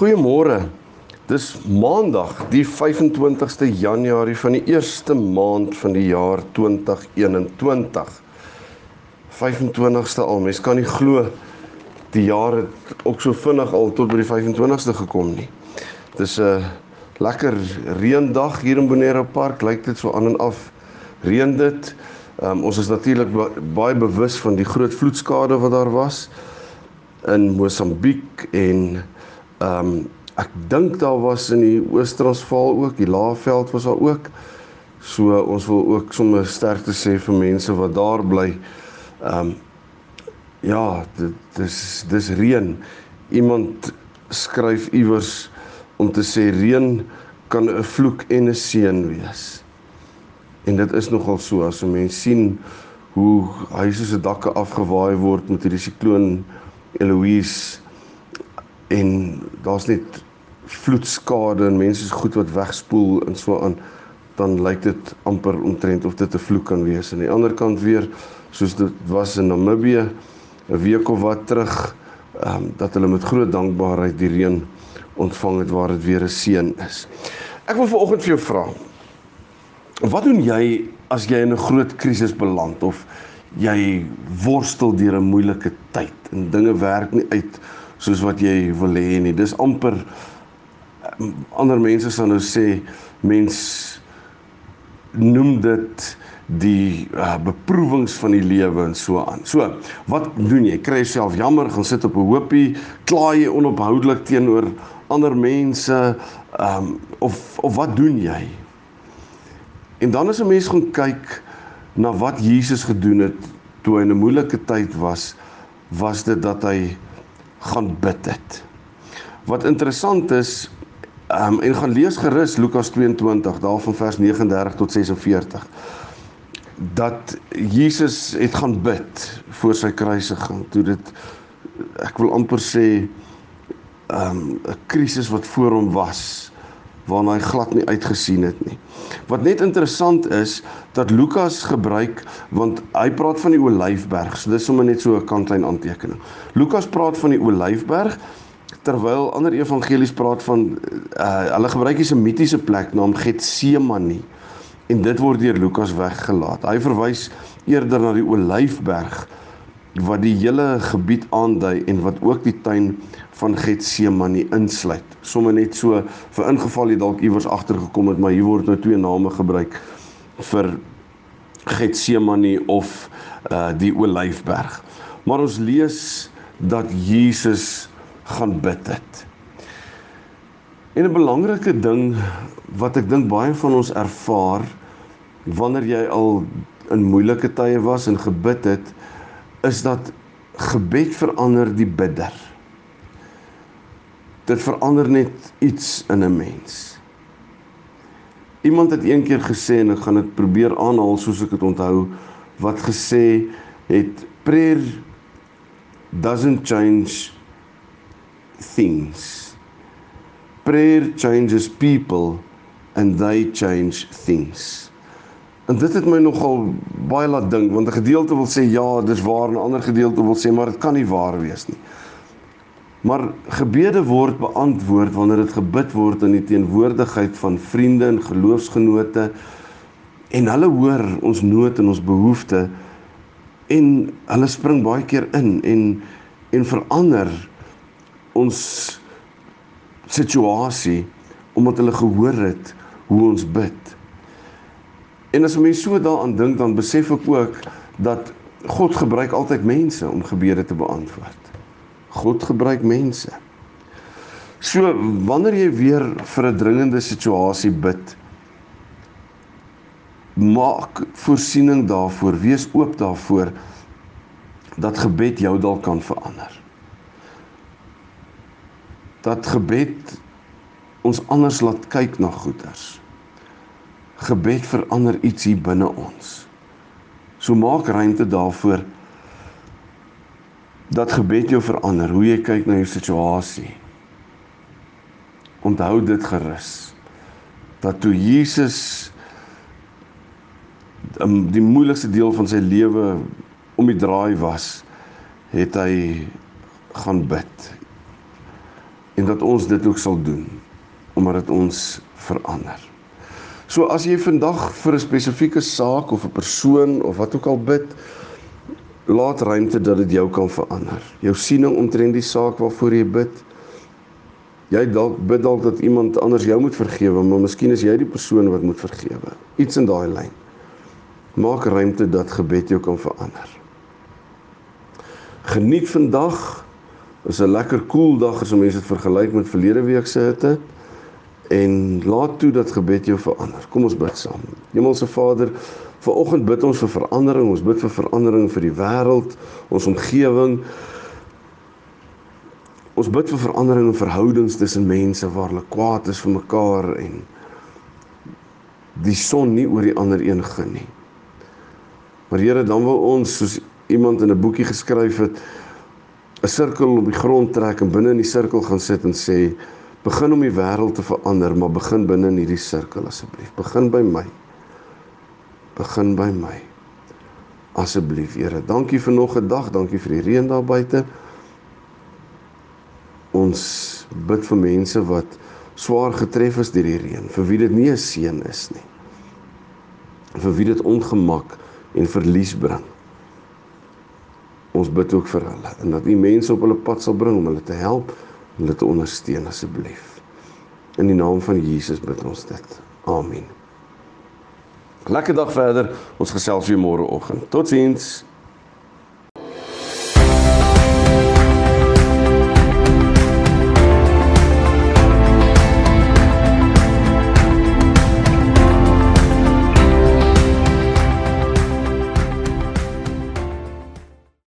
Goeiemôre. Dis Maandag, die 25ste Januarie van die eerste maand van die jaar 2021. 25ste al, mens kan nie glo die jaar het ook so vinnig al tot by die 25ste gekom nie. Dis 'n lekker reendag hier in Bonero Park, lyk dit so aan en af. Reën dit. Um, ons is natuurlik baie bewus van die groot vloedskade wat daar was in Mosambiek en Ehm um, ek dink daar was in die Oos-Transvaal ook, die Laagveld was daar ook. So ons wil ook sommer sterkte sê vir mense wat daar bly. Ehm um, ja, dit dis dis reën. Iemand skryf iewers om te sê reën kan 'n vloek en 'n seën wees. En dit is nogal so as 'n mens sien hoe huise se dakke afgewaai word met hierdie sikloon Eloise en daar's net vloedskade en mense se goed wat wegspoel en so aan dan lyk dit amper omtrent of dit 'n vloek kan wees. Aan die ander kant weer soos dit was in Namibië 'n week of wat terug ehm um, dat hulle met groot dankbaarheid die reën ontvang het waar dit weer 'n seën is. Ek wil vanoggend vir jou vra. Wat doen jy as jy in 'n groot krisis beland of jy worstel deur 'n moeilike tyd en dinge werk nie uit soos wat jy wil hê nie. Dis amper ander mense sal nou sê mens noem dit die uh, beproewings van die lewe en so aan. So, wat doen jy? Kry jouself jammer, gaan sit op 'n hoopie, kla jy onophoudelik teenoor ander mense, ehm um, of of wat doen jy? En dan as 'n mens gaan kyk na wat Jesus gedoen het toe hy in 'n moeilike tyd was, was dit dat hy gaan bid het. Wat interessant is, ehm um, en gaan lees gerus Lukas 22 daarvan vers 39 tot 46 dat Jesus het gaan bid voor sy kruisiging. Toe dit ek wil amper sê ehm um, 'n krisis wat voor hom was waarna hy glad nie uitgesien het nie. Wat net interessant is dat Lukas gebruik want hy praat van die Olyfberg. So dis sommer net so 'n kantlyn aantekening. Lukas praat van die Olyfberg terwyl ander evangelies praat van uh hulle gebruik hier 'n mitiese plek naam Getsemane en dit word deur Lukas weggelaat. Hy verwys eerder na die Olyfberg wat die hele gebied aandui en wat ook die tuin van Getsemane insluit. Sommige net so vir ingeval jy dalk iewers agtergekom het, maar hier word nou twee name gebruik vir Getsemane of uh die Olyfberg. Maar ons lees dat Jesus gaan bid het. En 'n belangrike ding wat ek dink baie van ons ervaar wanneer jy al in moeilike tye was en gebid het, is dat gebed verander die bidder dit verander net iets in 'n mens. Iemand het eendag gesê en ek gaan dit probeer aanhaal soos ek dit onthou wat gesê het prayer doesn't change things. Prayer changes people and they change things. En dit het my nogal baie laat dink want 'n gedeelte wil sê ja, dis waar en 'n ander gedeelte wil sê maar dit kan nie waar wees nie. Maar gebede word beantwoord wanneer dit gebid word in die teenwoordigheid van vriende en geloofsgenote en hulle hoor ons nood en ons behoefte en hulle spring baie keer in en en verander ons situasie omdat hulle gehoor het hoe ons bid. En as 'n mens so daaraan dink dan besef ek ook dat God gebruik altyd mense om gebede te beantwoord. God gebruik mense. So wanneer jy weer vir 'n dringende situasie bid, maak voorsiening daarvoor, wees oop daarvoor dat gebed jou dalk kan verander. dat gebed ons anders laat kyk na goeders. Gebed verander iets hier binne ons. So maak ruimte daarvoor dat gebed jou verander, hoe jy kyk na jou situasie. Onthou dit gerus dat toe Jesus um, die moeilikste deel van sy lewe om die draai was, het hy gaan bid. En dat ons dit ook sal doen omdat dit ons verander. So as jy vandag vir 'n spesifieke saak of 'n persoon of wat ook al bid, laat ruimte dat dit jou kan verander. Jou siening omtrent die saak waarvoor jy bid. Jy dalk bid dalk dat iemand anders jou moet vergewe, maar miskien is jy die persoon wat moet vergewe. Iets in daai lyn. Maak ruimte dat gebed jou kan verander. Geniet vandag. Is 'n lekker koel cool dag as mense dit vergelyk met verlede week se hitte en laat toe dat gebed jou verander. Kom ons bid saam. Hemelse Vader, vanoggend bid ons vir verandering. Ons bid vir verandering vir die wêreld, ons omgewing. Ons bid vir verandering in verhoudings tussen mense waar hulle kwaad is vir mekaar en die son nie oor die ander een gin nie. Maar Here, dan wil ons soos iemand in 'n boekie geskryf het 'n sirkel op die grond trek en binne in die sirkel gaan sit en sê begin om die wêreld te verander, maar begin binne in hierdie sirkel asseblief. Begin by my. Begin by my. Asseblief, Here. Dankie vir nog 'n dag. Dankie vir die reën daar buite. Ons bid vir mense wat swaar getref is deur die reën, vir wie dit nie 'n seën is nie. Vir wie dit ongemak en verlies bring. Ons bid ook vir hulle en dat U mense op hulle pad sal bring om hulle te help en hulle te ondersteun asseblief. In die naam van Jesus bid ons dit. Amen. Lekker dag verder. Ons gesels weer môre oggend. Totsiens.